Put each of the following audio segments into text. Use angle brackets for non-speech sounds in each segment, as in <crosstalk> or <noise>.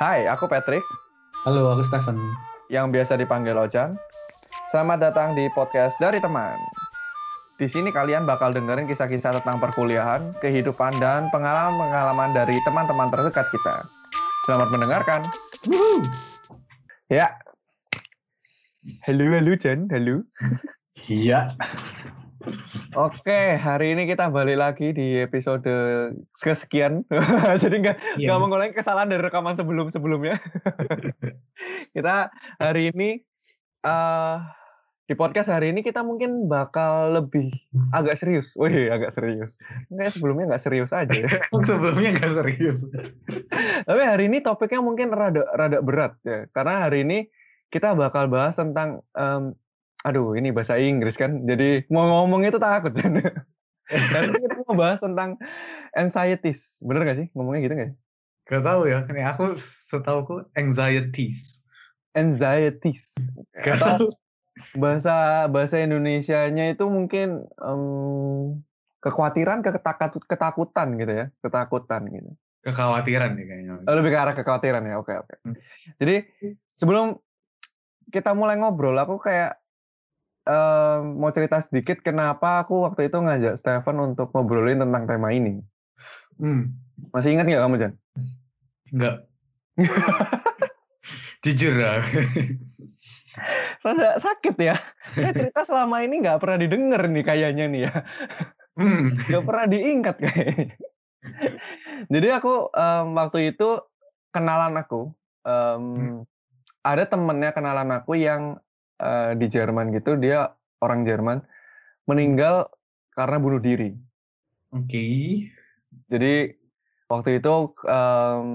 Hai, aku Patrick, Halo, aku Stephen. yang biasa dipanggil Ojan. Selamat datang di podcast dari teman. Di sini kalian bakal dengerin kisah-kisah tentang perkuliahan, kehidupan, dan pengalaman-pengalaman dari teman-teman terdekat kita. Selamat mendengarkan. Ya. Halo, halo Jan, halo. Iya. Oke, hari ini kita balik lagi di episode kesekian. <laughs> Jadi nggak Iya. nggak mengulangi kesalahan dari rekaman sebelum-sebelumnya. <laughs> kita hari ini eh di podcast hari ini kita mungkin bakal lebih agak serius. Wih, agak serius. Enggak sebelumnya nggak serius aja ya. <laughs> Sebelumnya nggak serius. Tapi hari ini topiknya mungkin rada rada berat ya. Karena hari ini kita bakal bahas tentang em, aduh, ini bahasa Inggris kan. Jadi mau ngomong itu takut <laughs> Jan. Dan <laughs> kita mau bahas tentang anxieties. Bener gak sih? Ngomongnya gitu gak sih? Gak tahu ya. Ini aku setauku anxieties. Anxieties. Gak tahu. bahasa bahasa Indonesianya itu mungkin em, kekhawatiran, ketakut, ketakutan gitu ya. Ketakutan gitu. Kekhawatiran nih kayaknya. Oh, lebih ke arah kekhawatiran ya. Oke, oke. Hmm. Jadi sebelum kita mulai ngobrol, aku kayak em, mau cerita sedikit kenapa aku waktu itu ngajak Stephen untuk ngobrolin tentang tema ini. Hmm, Masih ingat nggak kamu, Jan? nggak. <laughs> Jujur ya. Rada sakit ya. Saya cerita selama ini nggak pernah didengar nih kayaknya nih ya. Hmm. Nggak pernah diingat kayaknya. Jadi aku em, waktu itu kenalan aku. em, Ada temennya kenalan aku yang eh, di Jerman gitu. Dia orang Jerman. Meninggal karena bunuh diri. Oke. Jadi waktu itu em,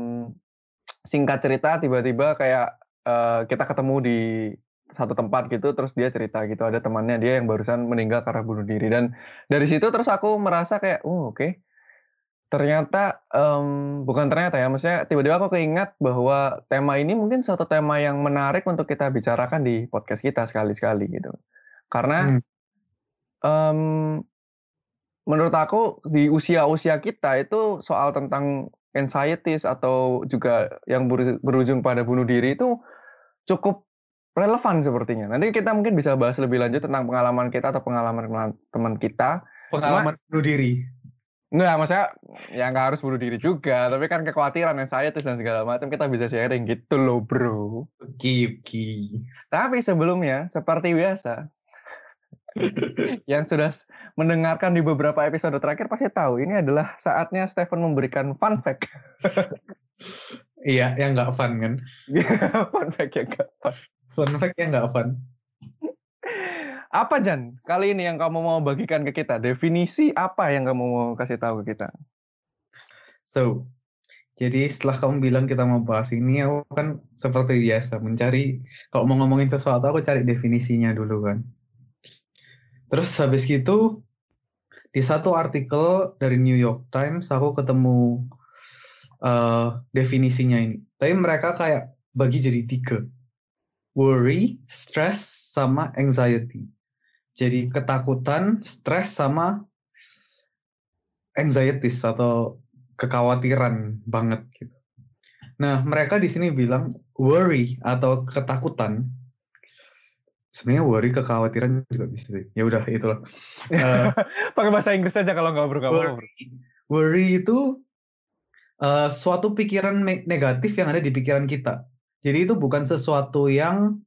singkat cerita tiba-tiba kayak eh, kita ketemu di satu tempat gitu terus dia cerita gitu ada temannya dia yang barusan meninggal karena bunuh diri dan dari situ terus aku merasa kayak oh oke ternyata em, bukan ternyata ya maksudnya tiba-tiba aku keingat bahwa tema ini mungkin suatu tema yang menarik untuk kita bicarakan di podcast kita sekali-sekali gitu karena Hmm. em, menurut aku di usia-usia kita itu soal tentang anxieties atau juga yang beru- berujung pada bunuh diri itu cukup relevan sepertinya. Nanti kita mungkin bisa bahas lebih lanjut tentang pengalaman kita atau pengalaman pengalaman teman kita. Pengalaman bunuh diri. Enggak, maksudnya ya nggak harus bunuh diri juga, tapi kan kekhawatiran anxieties dan segala macam kita bisa sharing gitu loh, bro. Oke, oke. Tapi sebelumnya, seperti biasa, <laughs> yang sudah mendengarkan di beberapa episode terakhir pasti tahu ini adalah saatnya Stephen memberikan fun fact. Iya, yang nggak fun kan? <laughs> fun fact ya nggak fun. Fun fact yang nggak fun. Apa Jan? Kali ini yang kamu mau bagikan ke kita? Definisi apa yang kamu mau kasih tahu ke kita? So, jadi setelah kamu bilang kita mau bahas ini, aku kan seperti biasa mencari, kalau mau ngomongin sesuatu, aku cari definisinya dulu kan. Terus habis gitu, di satu artikel dari New York Times, aku ketemu eh, definisinya ini. Tapi mereka kayak bagi jadi tiga. Worry, stress, sama anxiety. Jadi ketakutan, stres, sama anxieties atau kekhawatiran banget gitu. Nah, mereka di sini bilang worry atau ketakutan. Sebenarnya worry kekhawatiran juga bisa sih. Ya udah itulah. Eh, <laughs> Pakai bahasa Inggris aja kalau nggak bro. worry, worry itu eh, suatu pikiran negatif yang ada di pikiran kita. Jadi itu bukan sesuatu yang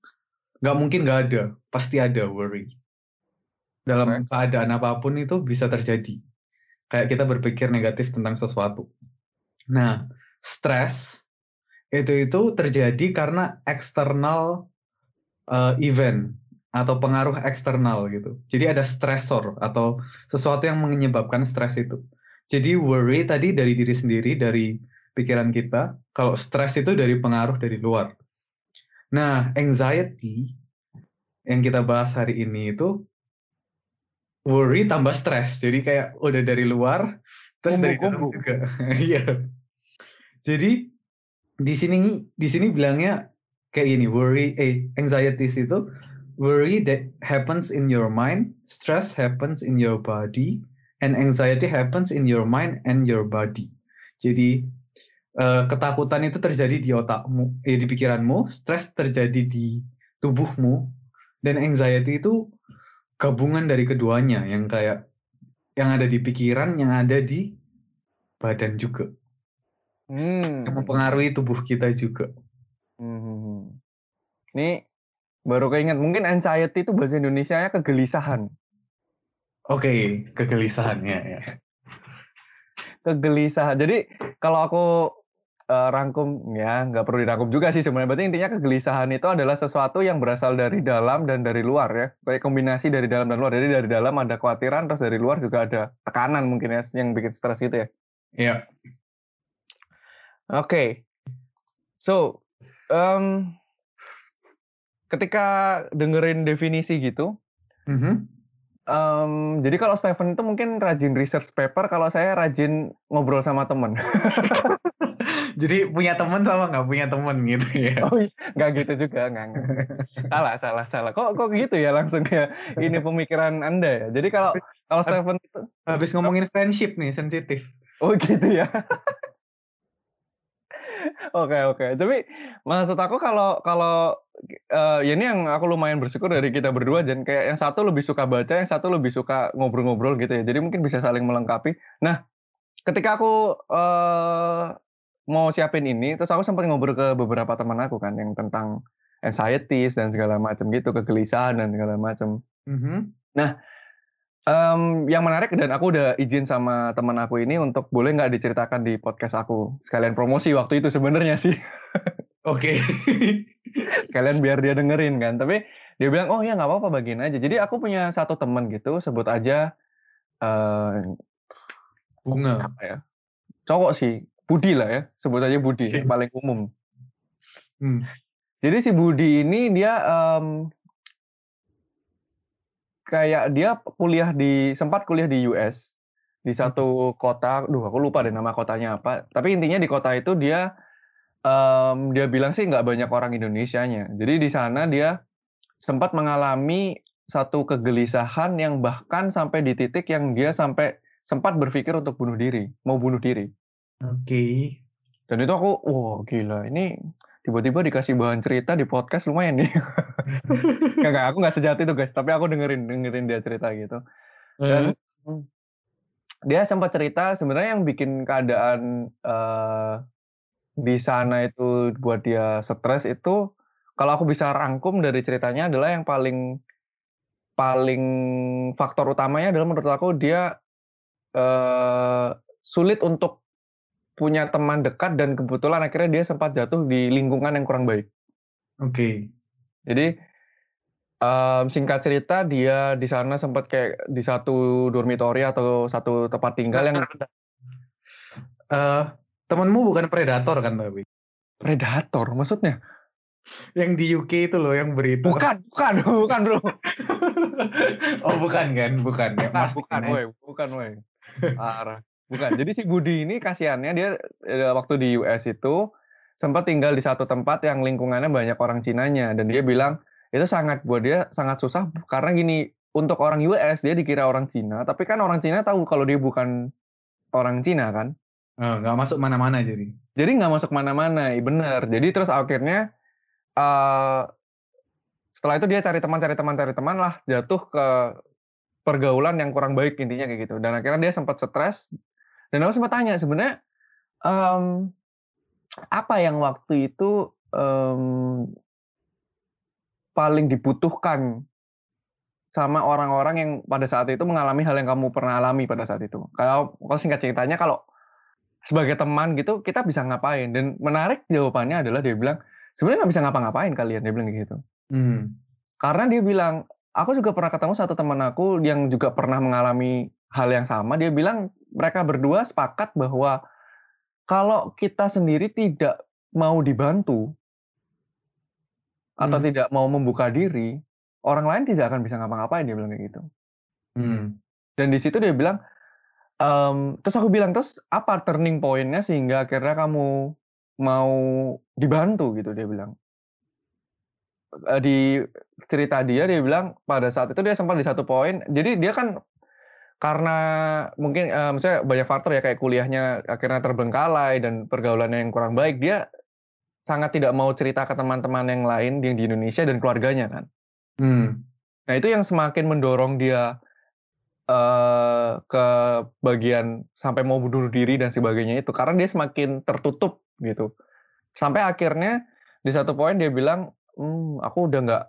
nggak mungkin nggak ada, pasti ada worry. Dalam keadaan apa pun itu bisa terjadi. Kayak kita berpikir negatif tentang sesuatu. Nah, stres itu itu terjadi karena eksternal eh, event atau pengaruh eksternal gitu. Jadi ada stresor atau sesuatu yang menyebabkan stres itu. Jadi worry tadi dari diri sendiri, dari pikiran kita. Kalau stres itu dari pengaruh dari luar. Nah, anxiety yang kita bahas hari ini itu worry tambah stres. Jadi kayak udah dari luar, terus dari dalam juga. <laughs> Iya. Jadi di sini di sini bilangnya kayak gini, worry, eh, anxieties itu worry that happens in your mind, stress happens in your body, and anxiety happens in your mind and your body. Jadi uh, ketakutan itu terjadi di otakmu, eh, di pikiranmu, stres terjadi di tubuhmu, dan anxiety itu gabungan dari keduanya yang kayak yang ada di pikiran, yang ada di badan juga. Hmm. Yang mempengaruhi tubuh kita juga. Hmm. Ini baru keinget mungkin anxiety itu bahasa Indonesia-nya kegelisahan. Oke, okay, kegelisahan ya, ya. Kegelisahan. Jadi kalau aku uh, rangkum ya nggak perlu dirangkum juga sih sebenarnya. Berarti intinya kegelisahan itu adalah sesuatu yang berasal dari dalam dan dari luar ya. Kayak kombinasi dari dalam dan luar. Jadi dari dalam ada kekhawatiran, terus dari luar juga ada tekanan mungkin ya yang bikin stres gitu ya. Iya. Oke. Okay. So, um, ketika dengerin definisi gitu, mm -hmm. um, jadi kalau Stephen itu mungkin rajin research paper, kalau saya rajin ngobrol sama temen. <laughs> Jadi punya teman sama nggak punya teman gitu ya? Oh nggak gitu juga, nggak, <laughs> salah, salah, salah. Kok kok gitu ya langsung ya? Ini pemikiran anda ya. Jadi kalau kalau Stephen itu habis ngomongin friendship nih sensitif. Oh gitu ya. Oke oke. Tapi maksud aku kalau kalau uh, ya ini yang aku lumayan bersyukur dari kita berdua dan kayak yang satu lebih suka baca, yang satu lebih suka ngobrol-ngobrol gitu ya. Jadi mungkin bisa saling melengkapi. Nah, ketika aku uh, mau siapin ini, terus aku sempat ngobrol ke beberapa teman aku kan yang tentang anxieties dan segala macam gitu, kegelisahan dan segala macam. Mm-hmm. Nah, um, yang menarik dan aku udah izin sama teman aku ini untuk boleh nggak diceritakan di podcast aku sekalian promosi waktu itu sebenarnya sih. Oke. <laughs> Sekalian biar dia dengerin kan. Tapi dia bilang oh ya nggak apa-apa bagian aja. Jadi aku punya satu teman gitu, sebut aja uh, bunga. Apa ya? Cowok sih, Budi lah ya, sebut aja Budi, okay. yang paling umum. Hmm. Jadi si Budi ini dia um, kayak dia kuliah di sempat kuliah di US di satu kota, duh aku lupa deh nama kotanya apa. Tapi intinya di kota itu dia um, dia bilang sih nggak banyak orang Indonesianya. Jadi di sana dia sempat mengalami satu kegelisahan yang bahkan sampai di titik yang dia sampai sempat berpikir untuk bunuh diri, mau bunuh diri. Oke. Dan itu aku, wah gila, ini tiba-tiba dikasih bahan cerita di podcast lumayan nih. <laughs> Gak, gak, aku nggak sejati itu guys, tapi aku dengerin dengerin dia cerita gitu. Dan uh. dia sempat cerita sebenarnya yang bikin keadaan uh, di sana itu buat dia stres itu, kalau aku bisa rangkum dari ceritanya adalah yang paling paling faktor utamanya adalah menurut aku dia uh, sulit untuk punya teman dekat dan kebetulan akhirnya dia sempat jatuh di lingkungan yang kurang baik. Oke. Okay. Jadi um, singkat cerita dia di sana sempat kayak di satu dormitory atau satu tempat tinggal yang uh, temanmu bukan predator kan tapi? Predator maksudnya? Yang di UK itu loh yang berita. Bukan, bukan, <laughs> bukan bro. oh bukan kan, bukan. Ya, bukan, bukan, woi, bukan, woi. Parah. Bukan. Jadi si Budi ini kasihannya dia eh, waktu di US itu sempat tinggal di satu tempat yang lingkungannya banyak orang Cinanya dan dia bilang itu sangat buat dia sangat susah karena gini untuk orang US dia dikira orang Cina tapi kan orang Cina tahu kalau dia bukan orang Cina kan? Oh, nggak oh, masuk mana-mana jadi. Jadi nggak masuk mana-mana iya bener. Jadi terus akhirnya uh, setelah itu dia cari teman cari teman cari teman lah jatuh ke pergaulan yang kurang baik intinya kayak gitu. Dan akhirnya dia sempat stres dan aku sempat tanya sebenarnya um, apa yang waktu itu um, paling dibutuhkan sama orang-orang yang pada saat itu mengalami hal yang kamu pernah alami pada saat itu. Kalau kalau singkat ceritanya kalau sebagai teman gitu kita bisa ngapain dan menarik jawabannya adalah dia bilang sebenarnya nggak bisa ngapa-ngapain kalian dia bilang gitu. Hmm. Karena dia bilang aku juga pernah ketemu satu teman aku yang juga pernah mengalami hal yang sama. Dia bilang mereka berdua sepakat bahwa kalau kita sendiri tidak mau dibantu atau hmm. tidak mau membuka diri, orang lain tidak akan bisa ngapa-ngapain dia bilang kayak gitu. Hmm. Dan di situ dia bilang, um, terus aku bilang terus apa turning pointnya sehingga akhirnya kamu mau dibantu gitu dia bilang. Di cerita dia dia bilang pada saat itu dia sempat di satu poin, jadi dia kan karena mungkin, eee, maksudnya banyak faktor ya kayak kuliahnya akhirnya terbengkalai dan pergaulannya yang kurang baik, dia sangat tidak mau cerita ke teman-teman yang lain yang di Indonesia dan keluarganya kan. Hmm. Nah itu yang semakin mendorong dia, eee, ke bagian sampai mau bunuh diri dan sebagainya itu, karena dia semakin tertutup gitu. Sampai akhirnya di satu poin dia bilang, mmm, aku udah nggak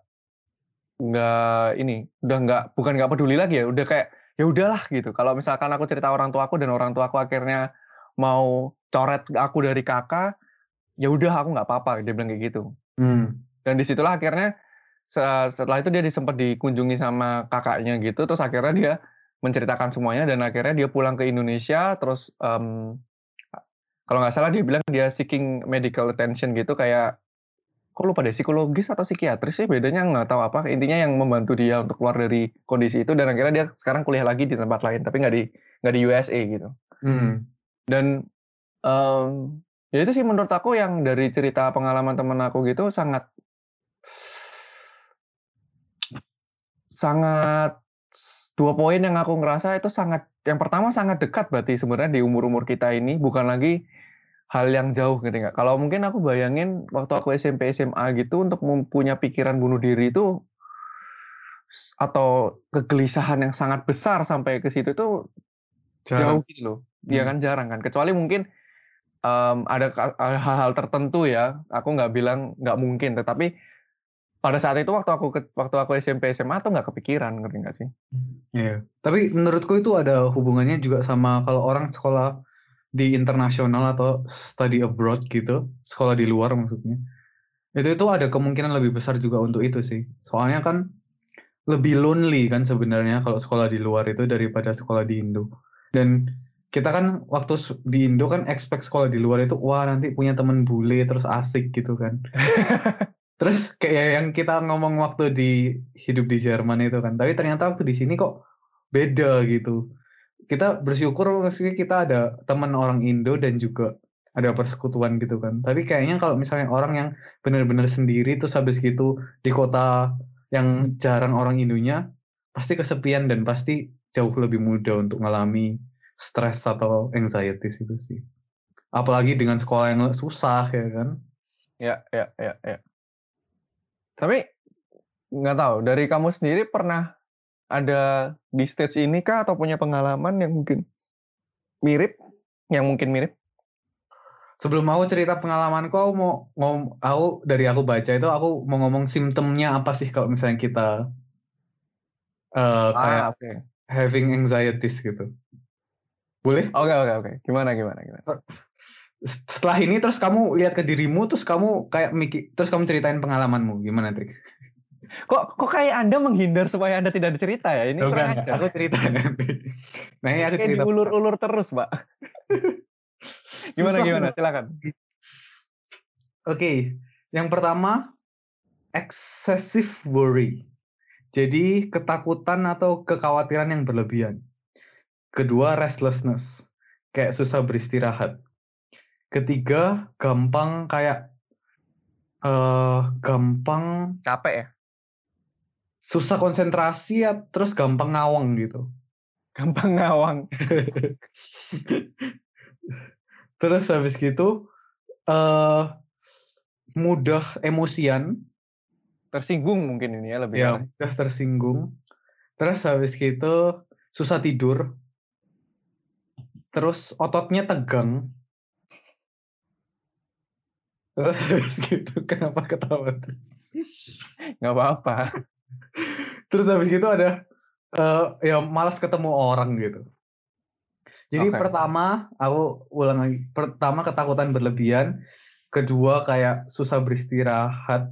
nggak ini, udah nggak bukan nggak peduli lagi ya, udah kayak, ya udahlah gitu, kalau misalkan aku cerita orang tuaku dan orang tuaku akhirnya mau coret aku dari Kakak, ya udah aku nggak apa-apa, dia bilang kayak gitu. Hmm. Dan di situlah akhirnya se setelah itu dia di sempat dikunjungi sama kakaknya gitu, terus akhirnya dia menceritakan semuanya dan akhirnya dia pulang ke Indonesia terus, mmm, kalau nggak salah dia bilang dia seeking medical attention gitu kayak kok lupa deh psikologis atau psikiatris sih bedanya nggak tahu apa, intinya yang membantu dia untuk keluar dari kondisi itu dan akhirnya dia sekarang kuliah lagi di tempat lain, tapi nggak di nggak di USA gitu. Hmm. Dan, mmm, ya itu sih menurut aku yang dari cerita pengalaman temen aku gitu sangat sangat 2 poin yang aku ngerasa itu sangat yang pertama sangat dekat berarti sebenarnya di umur-umur kita ini, bukan lagi hal yang jauh ngerti nggak? Kalau mungkin aku bayangin waktu aku SMP, SMA gitu untuk mempunyai pikiran bunuh diri itu atau kegelisahan yang sangat besar sampai ke situ jauh Jarang. gitu loh. Iya Hmm. kan jarang kan, kecuali mungkin, mmm, ada hal-hal tertentu ya, aku nggak bilang nggak mungkin, tetapi pada saat itu waktu aku waktu aku SMP, SMA tuh nggak kepikiran, ngerti nggak sih? Iya, tapi menurutku itu ada hubungannya juga sama kalau orang sekolah di internasional atau study abroad gitu, sekolah di luar maksudnya. Itu itu ada kemungkinan lebih besar juga untuk itu sih. Soalnya kan lebih lonely kan sebenarnya kalau sekolah di luar itu daripada sekolah di Indo. Dan kita kan waktu di Indo kan expect sekolah di luar itu, wah nanti punya temen bule terus asik gitu kan. <laughs> Terus kayak yang kita ngomong waktu di hidup di Jerman itu kan, tapi ternyata waktu di sini kok beda gitu. Kita bersyukur maksudnya kita ada teman orang Indo dan juga ada persekutuan gitu kan. Tapi kayaknya kalau misalnya orang yang benar-benar sendiri terus habis gitu di kota yang jarang orang Indonya, pasti kesepian dan pasti jauh lebih mudah untuk ngalami stres atau anxieties itu sih. Apalagi dengan sekolah yang susah ya kan. Ya ya ya ya. Tapi nggak tahu, dari kamu sendiri pernah ada di stage ini kah atau punya pengalaman yang mungkin mirip yang mungkin mirip? Sebelum aku cerita pengalamanku, aku mau ngom aku dari aku baca itu aku mau ngomong simptomnya apa sih kalau misalnya kita eee, kayak Ah, oke. having anxieties gitu. Boleh? Oke oke oke. Gimana gimana gimana? S setelah ini terus kamu lihat ke dirimu, terus kamu kayak miki terus kamu ceritain pengalamanmu, gimana Trik? Kok kok kayak Anda menghindar supaya Anda tidak cerita ya? Ini kurang enggak, ajar. aku cerita <laughs> nanti. Nah, ini aku Kayak cerita. diulur-ulur terus, Pak. <laughs> Gimana Susah gimana? Silakan. Oke, yang pertama excessive worry. Jadi ketakutan atau kekhawatiran yang berlebihan. Kedua restlessness, kayak susah beristirahat. Ketiga gampang kayak eee, gampang Capek ya? Susah konsentrasi ya, terus gampang ngawang gitu. Gampang ngawang. <laughs> Terus habis gitu, eee, mudah emosian. Tersinggung mungkin ini ya lebih Ya, mudah tersinggung. Terus habis gitu susah tidur. Terus ototnya tegang. Terus habis gitu kenapa ketawa? Nggak apa-apa. Terus habis gitu ada, eee, ya malas ketemu orang gitu. Jadi Oke. pertama, aku ulang lagi, pertama ketakutan berlebihan, kedua kayak susah beristirahat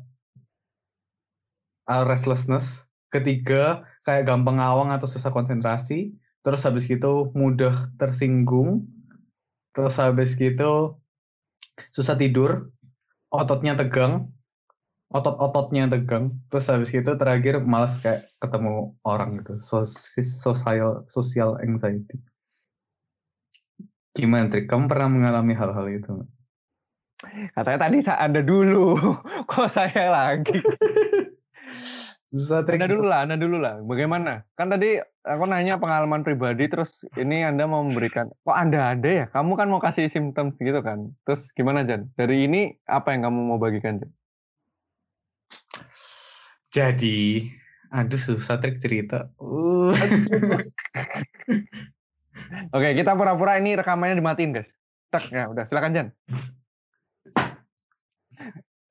eee, restlessness, ketiga kayak gampang ngawang atau susah konsentrasi, terus habis gitu mudah tersinggung, terus habis gitu susah tidur, ototnya tegang, otot-ototnya tegang, terus habis gitu terakhir malas kayak ketemu orang gitu, sosis social social anxiety. Gimana Trik, kamu pernah mengalami hal-hal itu? Katanya tadi sa Anda dulu, <laughs> kok saya lagi? Susah trik. Anda dulu lah, Anda dulu lah. Bagaimana? Kan tadi aku nanya pengalaman pribadi, terus ini Anda mau memberikan, kok Anda ada ya? Kamu kan mau kasih simptom gitu kan? Terus gimana Jan? Dari ini apa yang kamu mau bagikan Jan? Jadi, aduh susah trik cerita. Uh. <laughs> Oke, kita pura-pura ini rekamannya dimatiin guys. Tak ya, udah silakan Jan.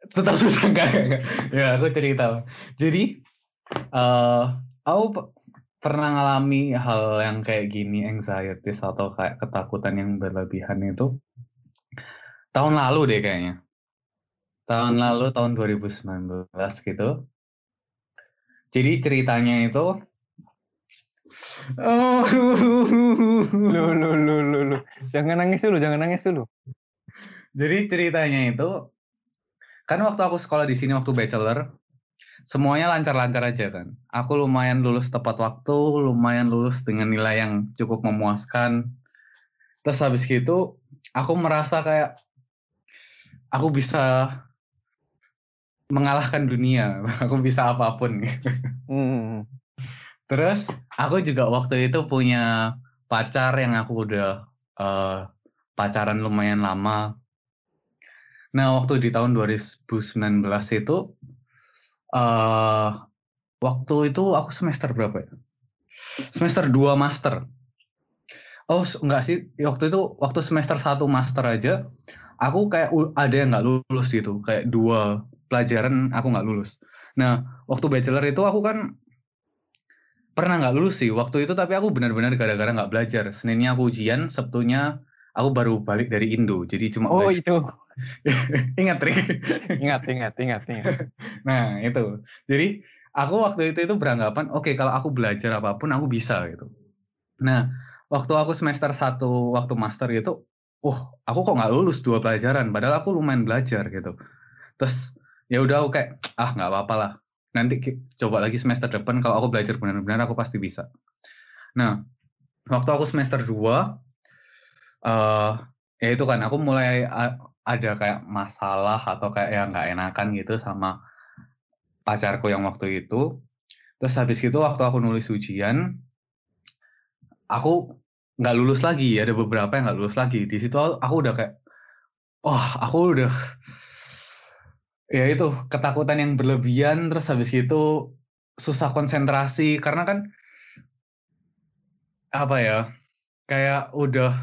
Tetap susah enggak, enggak. Ya, aku cerita. Jadi, uh, aku pernah ngalami hal yang kayak gini, anxiety atau kayak ketakutan yang berlebihan itu tahun lalu deh kayaknya. Tahun lalu, tahun 2019 gitu. Jadi ceritanya itu Oh, <laughs> lu, lu, lu, lu, lu. Jangan nangis dulu, jangan nangis dulu. Jadi ceritanya itu, kan waktu aku sekolah di sini waktu bachelor, semuanya lancar-lancar aja kan. Aku lumayan lulus tepat waktu, lumayan lulus dengan nilai yang cukup memuaskan. Terus habis gitu, aku merasa kayak aku bisa mengalahkan dunia, <laughs> aku bisa apa pun. Hmm. Terus aku juga waktu itu punya pacar yang aku udah uh, pacaran lumayan lama. Nah waktu di tahun 2019 itu uh, waktu itu aku semester berapa ya? Semester 2 master. Oh enggak sih, waktu itu waktu semester 1 master aja, aku kayak ada yang nggak lulus gitu, kayak dua pelajaran aku nggak lulus. Nah waktu bachelor itu aku kan pernah nggak lulus sih waktu itu tapi aku benar-benar gara-gara nggak belajar. Seninnya aku ujian sabtunya aku baru balik dari Indo jadi cuma oh belajar. itu. <laughs> Ingat Rik ingat ingat ingat ingat. Nah itu. Jadi aku waktu itu itu beranggapan oke okay, kalau aku belajar apa pun aku bisa gitu. Nah waktu aku semester satu waktu master gitu oh aku kok nggak lulus dua pelajaran padahal aku lumayan belajar gitu. Terus ya udah aku kayak ah nggak apa-apa lah nanti coba lagi semester depan kalau aku belajar benar-benar aku pasti bisa. Nah, waktu aku semester 2 uh, ya itu kan aku mulai ada kayak masalah atau kayak yang nggak enakan gitu sama pacarku yang waktu itu. Terus habis itu waktu aku nulis ujian, aku nggak lulus lagi. Ada beberapa yang nggak lulus lagi. Di situ aku udah kayak, wah oh, aku udah Ya itu, ketakutan yang berlebihan, terus habis itu susah konsentrasi karena kan apa ya, kayak udah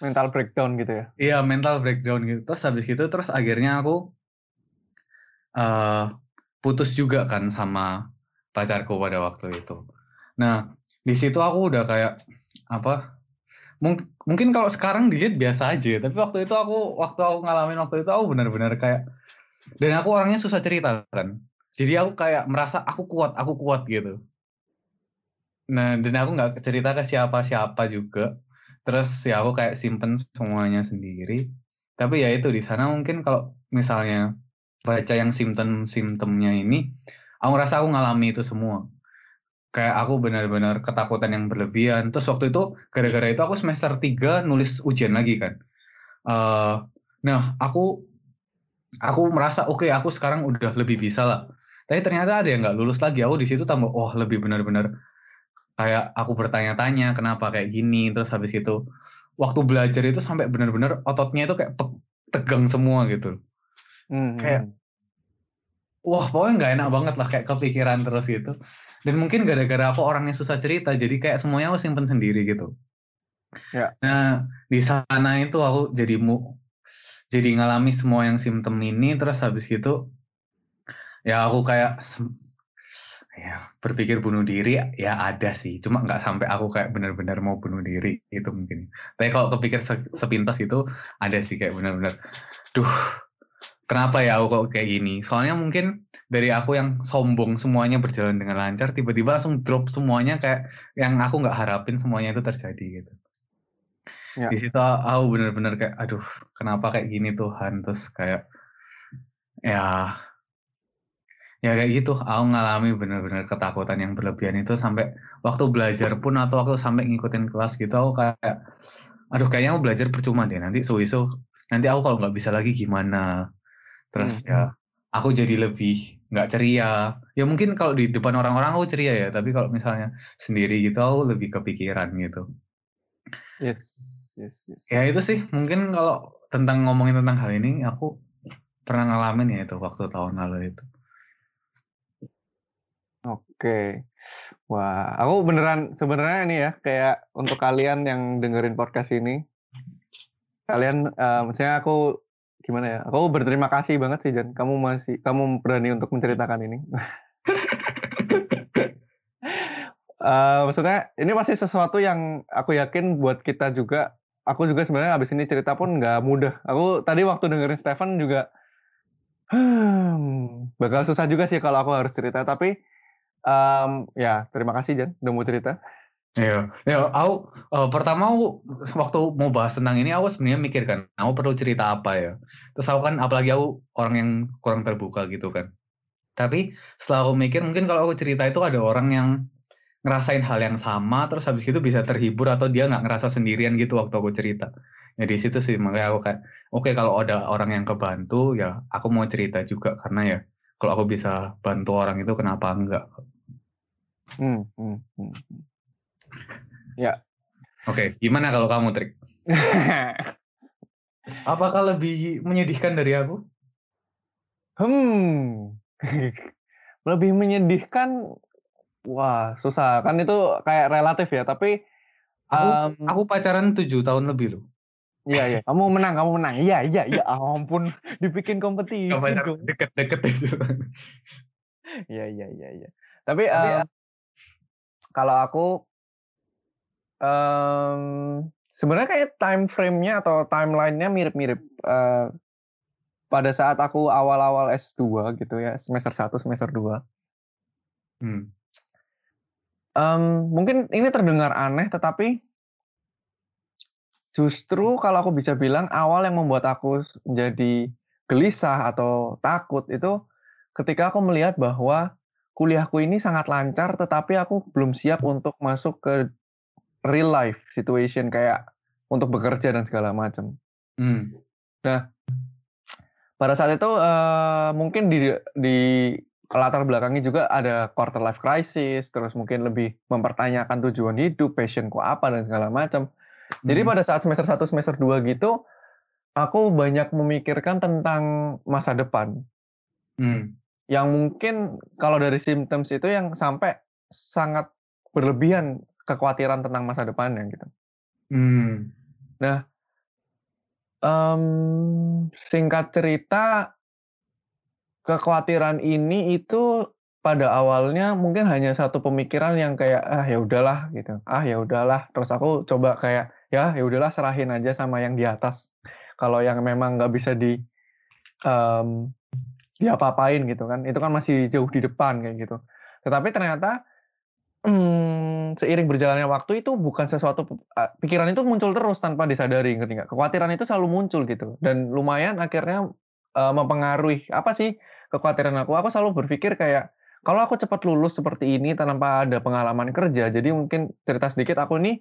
mental breakdown gitu ya? Iya, mental breakdown gitu. Terus habis itu terus akhirnya aku uh, putus juga kan sama pacarku pada waktu itu. Nah, di situ aku udah kayak apa? Mungkin mungkin kalau sekarang dilihat biasa aja, tapi waktu itu aku waktu aku ngalamin waktu itu aku benar-benar kayak dan aku orangnya susah cerita kan. Jadi aku kayak merasa aku kuat, aku kuat gitu. Nah, dan aku nggak cerita ke siapa-siapa juga. Terus ya aku kayak simpen semuanya sendiri. Tapi ya itu di sana mungkin kalau misalnya baca yang simptom-simptomnya ini, aku ngerasa aku ngalami itu semua. Kayak aku benar-benar ketakutan yang berlebihan. Terus waktu itu gara-gara itu aku semester 3 nulis ujian lagi kan. Uh, nah, aku aku merasa oke okay, aku sekarang udah lebih bisa lah tapi ternyata ada yang nggak lulus lagi aku di situ tambah oh lebih benar-benar kayak aku bertanya-tanya kenapa kayak gini terus habis itu waktu belajar itu sampai benar-benar ototnya itu kayak tegang semua gitu hmm. kayak hmm. wah pokoknya nggak enak banget lah kayak kepikiran terus gitu dan mungkin gara-gara aku orangnya susah cerita jadi kayak semuanya aku simpen sendiri gitu ya. nah di sana itu aku jadi mu jadi ngalami semua yang simptom ini terus habis gitu ya aku kayak ya berpikir bunuh diri ya ada sih. Cuma nggak sampai aku kayak benar-benar mau bunuh diri itu mungkin. Tapi kalau kepikir sepintas itu ada sih kayak benar-benar duh kenapa ya aku kok kayak gini? Soalnya mungkin dari aku yang sombong semuanya berjalan dengan lancar tiba-tiba langsung drop semuanya kayak yang aku nggak harapin semuanya itu terjadi gitu Ya. Di situ aku bener-bener kayak, aduh, kenapa kayak gini Tuhan? Terus kayak, ya, ya kayak gitu. Aku ngalami bener-bener ketakutan yang berlebihan itu sampai waktu belajar pun atau waktu sampai ngikutin kelas gitu, aku kayak, aduh, kayaknya aku belajar percuma deh. Nanti suwisu, nanti aku kalau nggak bisa lagi gimana? Terus hmm. ya, aku jadi lebih nggak ceria. Ya mungkin kalau di depan orang-orang aku ceria ya, tapi kalau misalnya sendiri gitu aku lebih kepikiran gitu. Yes, yes, yes. Ya itu sih mungkin kalau tentang ngomongin tentang hal ini aku pernah ngalamin ya itu waktu tahun lalu itu. Oke. Wah, aku beneran sebenarnya ini ya kayak untuk kalian yang dengerin podcast ini, kalian uh, maksudnya aku gimana ya? Aku berterima kasih banget sih Jan. Kamu masih kamu berani untuk menceritakan ini. uh, <laughs> maksudnya ini masih sesuatu yang aku yakin buat kita juga. Aku juga sebenarnya abis ini cerita pun nggak mudah. Aku tadi waktu dengerin Stefan juga, hmm, bakal susah juga sih kalau aku harus cerita. Tapi um, ya terima kasih Jan udah mau cerita. Iya, ya aku uh, pertama aku waktu mau bahas tentang ini aku sebenarnya mikir kan, aku perlu cerita apa ya. Terus aku kan apalagi aku orang yang kurang terbuka gitu kan. Tapi setelah aku mikir mungkin kalau aku cerita itu ada orang yang ngerasain hal yang sama terus habis itu bisa terhibur atau dia nggak ngerasa sendirian gitu waktu aku cerita. Ya di situ sih makanya aku kayak oke okay, kalau ada orang yang kebantu ya aku mau cerita juga karena ya kalau aku bisa bantu orang itu kenapa enggak? Hmm, hmm, hmm. hmm. Ya. Oke, gimana kalau kamu, Trik? <laughs> Apakah lebih menyedihkan dari aku? Hmm. <laughs> lebih menyedihkan wah, susah. Kan itu kayak relatif ya, tapi aku, um, aku pacaran tujuh tahun lebih loh. Iya iya, kamu menang, kamu menang. Iya iya iya, ampun, dibikin kompetisi. Deket-deket itu. Iya iya iya iya. Tapi, Tapi um, kalau aku Um, sebenarnya kayak time frame-nya atau timeline-nya mirip-mirip. Uh, pada saat aku awal-awal S2 gitu ya, semester 1, semester 2. Hmm. Um, mungkin ini terdengar aneh, tetapi justru kalau aku bisa bilang awal yang membuat aku menjadi gelisah atau takut itu ketika aku melihat bahwa kuliahku ini sangat lancar, tetapi aku belum siap untuk masuk ke real life situation kayak untuk bekerja dan segala macam. Hmm. Nah, pada saat itu uh, mungkin di di latar belakangnya juga ada quarter life crisis, terus mungkin lebih mempertanyakan tujuan hidup, passionku apa dan segala macam. Hmm. Jadi pada saat semester 1 semester 2 gitu, aku banyak memikirkan tentang masa depan. Hmm. Yang mungkin kalau dari symptoms itu yang sampai sangat berlebihan kekhawatiran tentang masa depannya gitu. Hmm. Nah, um, singkat cerita, kekhawatiran ini itu pada awalnya mungkin hanya satu pemikiran yang kayak ah ya udahlah gitu. Ah ya udahlah. Terus aku coba kayak ya ya udahlah serahin aja sama yang di atas. Kalau yang memang nggak bisa di um, diapa-apain gitu kan. Itu kan masih jauh di depan kayak gitu. Tetapi ternyata Hmm, seiring berjalannya waktu itu bukan sesuatu pikiran itu muncul terus tanpa disadari, ngerti nggak? Kekhawatiran itu selalu muncul gitu. Dan lumayan akhirnya, uh, mempengaruhi apa sih kekhawatiran aku, aku selalu berpikir kayak, kalau aku cepat lulus seperti ini tanpa ada pengalaman kerja, jadi mungkin cerita sedikit aku nih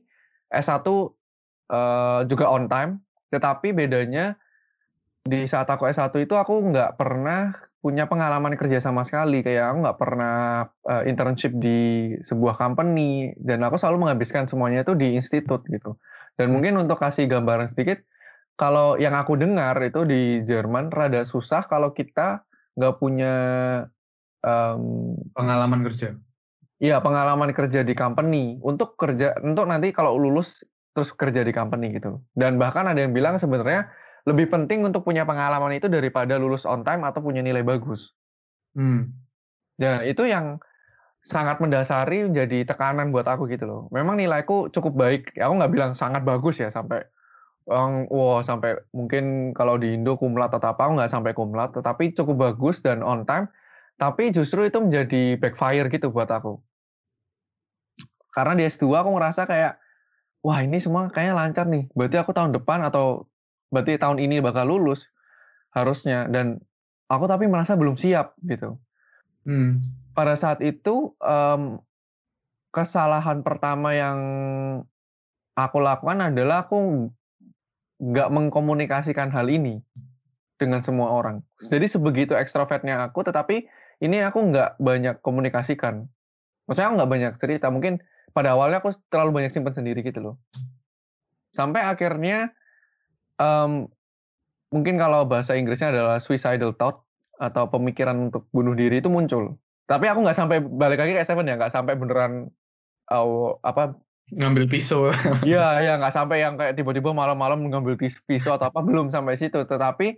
S1, uh, juga on time, tetapi bedanya di saat aku S1 itu aku nggak pernah punya pengalaman kerja sama sekali kayak aku nggak pernah uh, internship di sebuah company dan aku selalu menghabiskan semuanya itu di institut gitu. Dan mungkin untuk kasih gambaran sedikit kalau yang aku dengar itu di Jerman rada susah kalau kita nggak punya um, pengalaman kerja Iya pengalaman kerja di company untuk kerja untuk nanti kalau lulus terus kerja di company gitu dan bahkan ada yang bilang sebenarnya lebih penting untuk punya pengalaman itu daripada lulus on time atau punya nilai bagus. Hmm. Ya itu yang sangat mendasari jadi tekanan buat aku gitu loh. Memang nilaiku cukup baik. Aku nggak bilang sangat bagus ya sampai um, wow sampai mungkin kalau di Indo kumlat atau apa nggak sampai kumlat, tetapi cukup bagus dan on time. Tapi justru itu menjadi backfire gitu buat aku. Karena di S2 aku ngerasa kayak wah ini semua kayaknya lancar nih. Berarti aku tahun depan atau berarti tahun ini bakal lulus harusnya dan aku tapi merasa belum siap gitu. Hmm. Pada saat itu um, kesalahan pertama yang aku lakukan adalah aku nggak mengkomunikasikan hal ini. dengan semua orang. Jadi sebegitu ekstrovertnya aku, tetapi ini aku nggak banyak komunikasikan. Maksudnya aku nggak banyak cerita. Mungkin pada awalnya aku terlalu banyak simpan sendiri gitu loh. Sampai akhirnya um, mungkin kalau bahasa Inggrisnya adalah suicidal thought atau pemikiran untuk bunuh diri itu muncul. Tapi aku nggak sampai balik lagi ke Seven ya, nggak sampai beneran uh, apa ngambil pisau. <laughs> Iya, ya nggak sampai yang kayak tiba-tiba malam-malam ngambil pisau atau apa belum sampai situ. Tetapi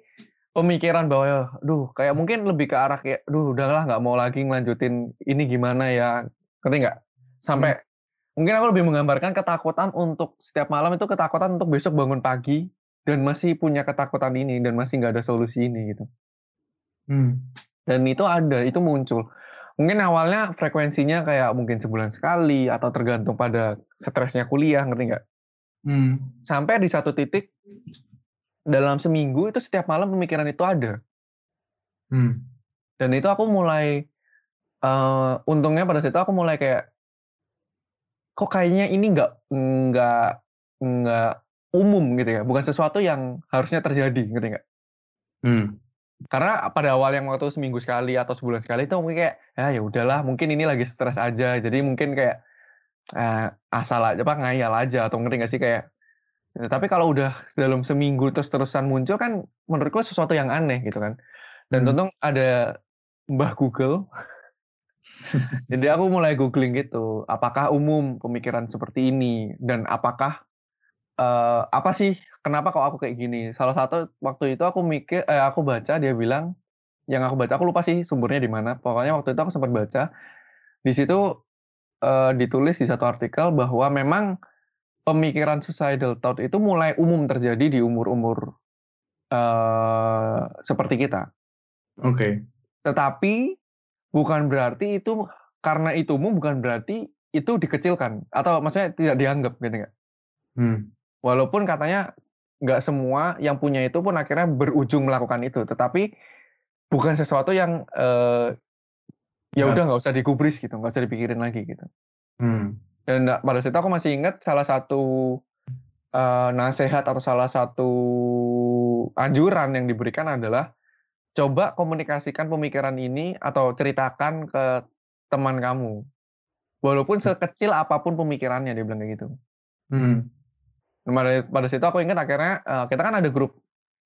pemikiran bahwa, duh, kayak mungkin lebih ke arah kayak, duh, udahlah nggak mau lagi ngelanjutin ini gimana ya, ngerti nggak? Sampai hmm. mungkin aku lebih menggambarkan ketakutan untuk setiap malam itu ketakutan untuk besok bangun pagi dan masih punya ketakutan ini dan masih nggak ada solusi ini gitu. Hmm. Dan itu ada, itu muncul mungkin awalnya frekuensinya kayak mungkin sebulan sekali atau tergantung pada stresnya kuliah ngerti nggak? Hmm. Sampai di satu titik dalam seminggu itu setiap malam pemikiran itu ada. Hmm. Dan itu aku mulai uh, untungnya pada situ aku mulai kayak kok kayaknya ini nggak nggak nggak umum gitu ya, bukan sesuatu yang harusnya terjadi, ngerti nggak? Hmm. Karena pada awal yang waktu seminggu sekali atau sebulan sekali itu mungkin kayak ya ya udahlah mungkin ini lagi stres aja. Jadi mungkin kayak eh, asal aja apa ngayal aja atau ngerti gak sih kayak ya, tapi kalau udah dalam seminggu terus terusan muncul kan menurutku sesuatu yang aneh gitu kan. Dan hmm. tentu ada Mbah Google. <laughs> Jadi aku mulai googling gitu apakah umum pemikiran seperti ini dan apakah uh, apa sih kenapa kok aku kayak gini? Salah satu waktu itu aku mikir eh, aku baca dia bilang yang aku baca aku lupa sih sumbernya di mana. Pokoknya waktu itu aku sempat baca di situ uh, ditulis di satu artikel bahwa memang pemikiran suicidal thought itu mulai umum terjadi di umur-umur uh, seperti kita. Oke. Okay. Tetapi bukan berarti itu karena itu umum bukan berarti itu dikecilkan atau maksudnya tidak dianggap gitu nggak? Hmm. Walaupun katanya nggak semua yang punya itu pun akhirnya berujung melakukan itu, tetapi bukan sesuatu yang uh, ya udah nggak usah digubris gitu, nggak usah dipikirin lagi gitu. Hmm. Dan pada saat itu aku masih ingat salah satu uh, nasihat atau salah satu anjuran yang diberikan adalah coba komunikasikan pemikiran ini atau ceritakan ke teman kamu. Walaupun sekecil apa pun pemikirannya dia bilang kayak gitu. Hmm pada, pada situ aku ingat akhirnya uh, kita kan ada grup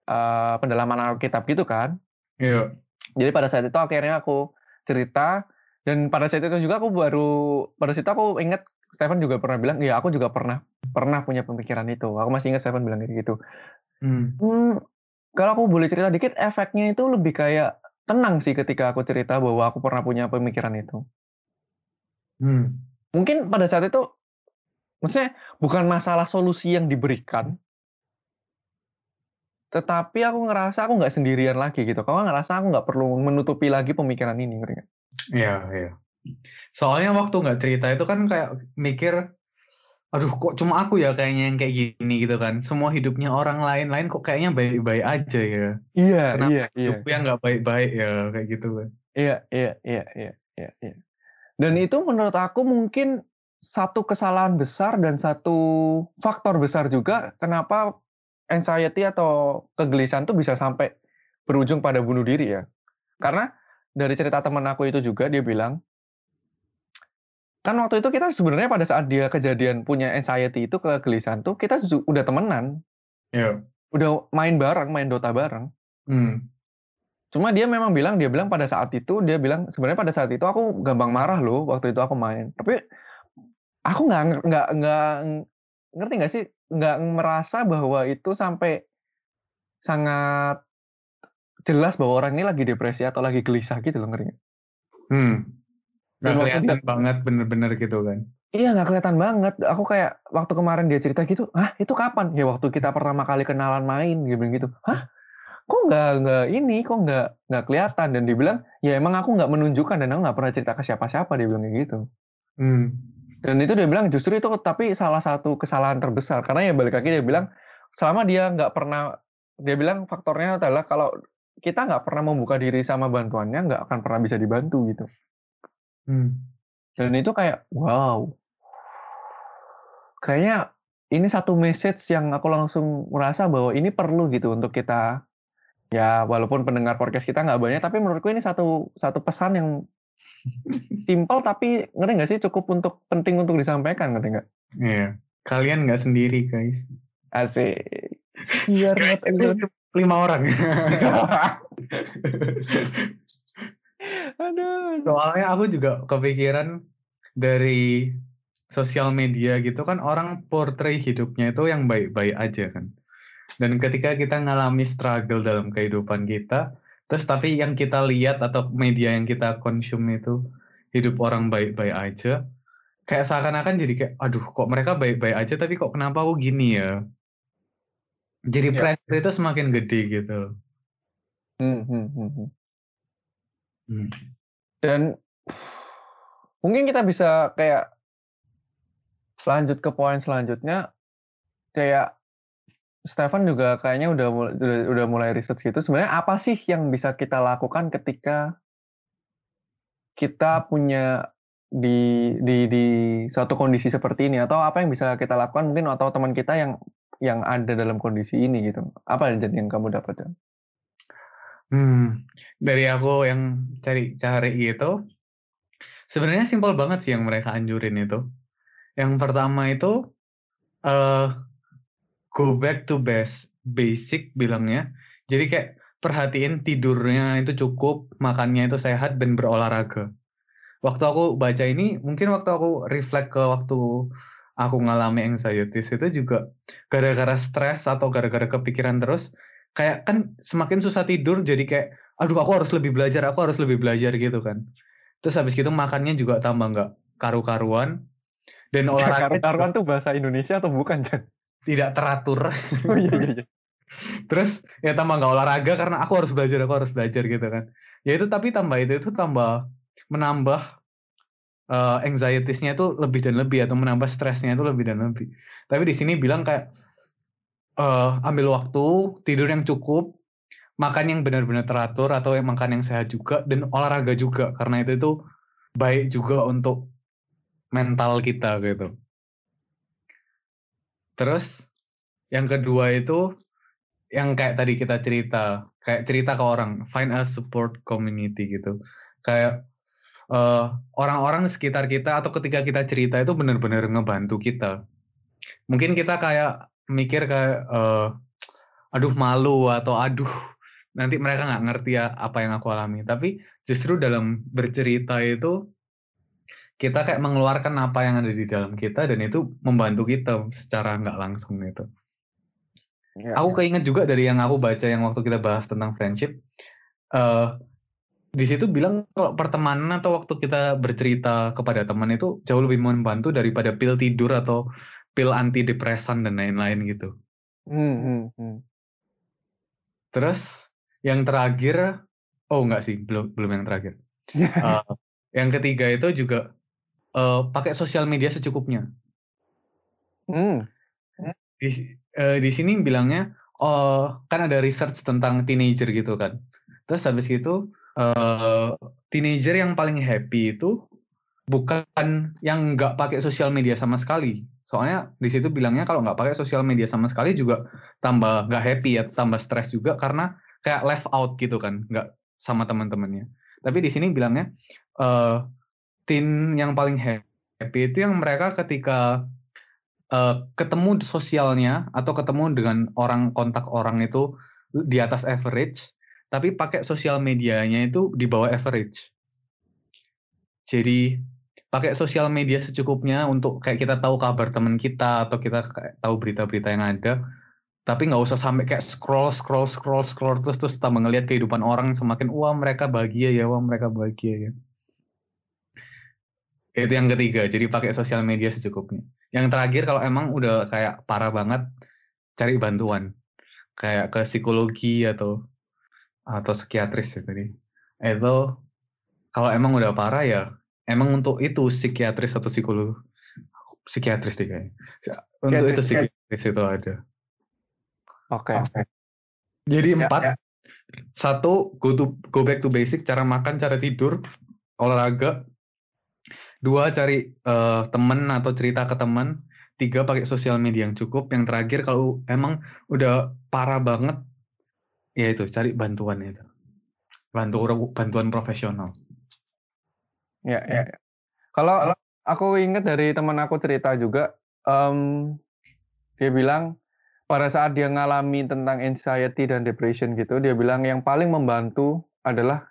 uh, pendalaman Alkitab gitu kan. Iya. Jadi pada saat itu akhirnya aku cerita dan pada saat itu juga aku baru pada situ aku ingat Stephen juga pernah bilang, ya aku juga pernah pernah punya pemikiran itu. Aku masih ingat Stephen bilang kayak gitu. Hmm. Hmm, kalau aku boleh cerita dikit, efeknya itu lebih kayak tenang sih ketika aku cerita bahwa aku pernah punya pemikiran itu. Hmm. Mungkin pada saat itu Maksudnya bukan masalah solusi yang diberikan, tetapi aku ngerasa aku nggak sendirian lagi gitu. Kamu ngerasa aku nggak perlu menutupi lagi pemikiran ini, ngerti Iya, iya. Soalnya waktu nggak cerita itu kan kayak mikir, aduh kok cuma aku ya kayaknya yang kayak gini gitu kan. Semua hidupnya orang lain-lain kok kayaknya baik-baik aja ya. Iya, Kenapa iya, iya. Hidupnya nggak baik-baik ya kayak gitu kan. Iya, iya, iya, iya, iya, iya. Dan itu menurut aku mungkin satu kesalahan besar dan satu faktor besar juga kenapa anxiety atau kegelisahan itu bisa sampai berujung pada bunuh diri ya. Karena dari cerita teman aku itu juga dia bilang kan waktu itu kita sebenarnya pada saat dia kejadian punya anxiety itu kegelisahan tuh kita udah temenan. Yeah. Udah main bareng, main Dota bareng. Hmm. Cuma dia memang bilang dia bilang pada saat itu dia bilang sebenarnya pada saat itu aku gampang marah loh waktu itu aku main. Tapi Aku nggak nggak nggak ngerti nggak sih, nggak merasa bahwa itu sampai sangat jelas bahwa orang ini lagi depresi atau lagi gelisah gitu loh, ngerti? Hmm. Nggak kelihatan banget bener-bener gitu kan? Iya nggak kelihatan banget. Aku kayak waktu kemarin dia cerita gitu, "Hah, itu kapan?" Ya waktu kita pertama kali kenalan main, bilang gitu. "Hah? Kok nggak nggak ini, kok nggak nggak kelihatan?" Dan dia bilang, "Ya emang aku nggak menunjukkan dan aku nggak pernah cerita ke siapa-siapa," dia bilang kayak gitu. Hmm. Dan itu dia bilang justru itu tapi salah satu kesalahan terbesar karena ya balik lagi dia bilang selama dia nggak pernah dia bilang faktornya adalah kalau kita nggak pernah membuka diri sama bantuannya nggak akan pernah bisa dibantu gitu. Hmm. Dan itu kayak wow, kayaknya ini satu message yang aku langsung merasa bahwa ini perlu gitu untuk kita Ya, walaupun pendengar podcast kita nggak banyak, tapi menurutku ini satu satu pesan yang simpel tapi ngerti nggak sih cukup untuk penting untuk disampaikan ngerti nggak? Iya. Kalian nggak sendiri guys. Asik. <laughs> Biar Guys, not itu alone. lima orang. <laughs> Aduh. Soalnya aku juga kepikiran dari sosial media gitu kan orang portray hidupnya itu yang baik-baik aja kan. Dan ketika kita ngalami struggle dalam kehidupan kita, terus tapi yang kita lihat atau media yang kita konsum itu hidup orang baik-baik aja, kayak seakan-akan jadi kayak, aduh kok mereka baik-baik aja tapi kok kenapa aku gini ya? Jadi Ya. pressure itu semakin gede gitu. Hmm, hmm, hmm, hmm. Hmm. Dan mungkin kita bisa kayak lanjut ke poin selanjutnya kayak Stefan juga kayaknya udah mulai udah, udah mulai research gitu. Sebenarnya apa sih yang bisa kita lakukan ketika kita punya di di di suatu kondisi seperti ini atau apa yang bisa kita lakukan mungkin atau teman kita yang yang ada dalam kondisi ini gitu. Apa yang yang kamu dapat? Jan? Hmm, dari aku yang cari-cari itu, sebenarnya simpel banget sih yang mereka anjurin itu. Yang pertama itu, eh go back to base, basic bilangnya. Jadi kayak perhatiin tidurnya itu cukup, makannya itu sehat dan berolahraga. Waktu aku baca ini, mungkin waktu aku reflect ke waktu aku ngalami anxiety itu juga gara-gara stres atau gara-gara kepikiran terus, kayak kan semakin susah tidur jadi kayak aduh aku harus lebih belajar aku harus lebih belajar gitu kan terus habis gitu makannya juga tambah nggak karu-karuan dan olahraga Karuan tuh bahasa Indonesia atau bukan, Jan? Tidak teratur Oh iya iya. iya. <laughs> terus ya tambah nggak olahraga karena aku harus belajar aku harus belajar gitu kan ya itu tapi tambah itu itu tambah menambah uh, anxietiesnya itu lebih dan lebih atau menambah stresnya itu lebih dan lebih tapi di sini bilang kayak uh, ambil waktu tidur yang cukup makan yang benar-benar teratur atau yang makan yang sehat juga dan olahraga juga karena itu itu baik juga untuk mental kita gitu terus yang kedua itu yang kayak tadi kita cerita kayak cerita ke orang find a support community gitu. Kayak uh, orang-orang di sekitar kita atau ketika kita cerita itu benar-benar ngebantu kita. Mungkin kita kayak mikir kayak uh, aduh malu atau aduh nanti mereka nggak ngerti ya apa yang aku alami. Tapi justru dalam bercerita itu kita kayak mengeluarkan apa yang ada di dalam kita dan itu membantu kita secara nggak langsung gitu Ya, aku keinget juga dari yang aku baca yang waktu kita bahas tentang friendship uh, di situ bilang kalau pertemanan atau waktu kita bercerita kepada teman itu jauh lebih membantu daripada pil tidur atau pil antidepresan dan lain-lain gitu. Hmm, hmm, hmm. Terus yang terakhir, oh enggak sih, belum belum yang terakhir. uh, <laughs> yang ketiga itu juga uh, pakai sosial media secukupnya. Hmm. Di, uh, di sini bilangnya, oh kan ada research tentang teenager gitu kan. Terus habis itu uh, teenager yang paling happy itu bukan yang nggak pakai sosial media sama sekali. Soalnya di situ bilangnya kalau nggak pakai sosial media sama sekali juga tambah nggak happy atau tambah stres juga karena kayak left out gitu kan, nggak sama teman-temannya. Tapi di sini bilangnya uh, teen yang paling happy itu yang mereka ketika uh, ketemu sosialnya atau ketemu dengan orang kontak orang itu di atas average, tapi pakai sosial medianya itu di bawah average. Jadi pakai sosial media secukupnya untuk kayak kita tahu kabar teman kita atau kita tahu berita-berita yang ada tapi nggak usah sampai kayak scroll scroll scroll scroll terus terus tambah ngelihat kehidupan orang semakin wah mereka bahagia ya wah mereka bahagia ya itu yang ketiga jadi pakai sosial media secukupnya yang terakhir kalau emang udah kayak parah banget cari bantuan kayak ke psikologi atau atau psikiatris ya tadi itu kalau emang udah parah ya emang untuk itu psikiatris atau psikolog psikiatris deh kayaknya untuk itu psikiatris itu ada Oke. Okay. Jadi ya, empat, ya. satu go to go back to basic, cara makan, cara tidur, olahraga. Dua cari uh, temen atau cerita ke teman. Tiga pakai sosial media yang cukup. Yang terakhir kalau emang udah parah banget, Ya itu, cari bantuan itu. Bantu bantuan profesional. Ya, ya. ya. Kalau aku ingat dari teman aku cerita juga, um, dia bilang pada saat dia ngalami tentang anxiety dan depression gitu, dia bilang yang paling membantu adalah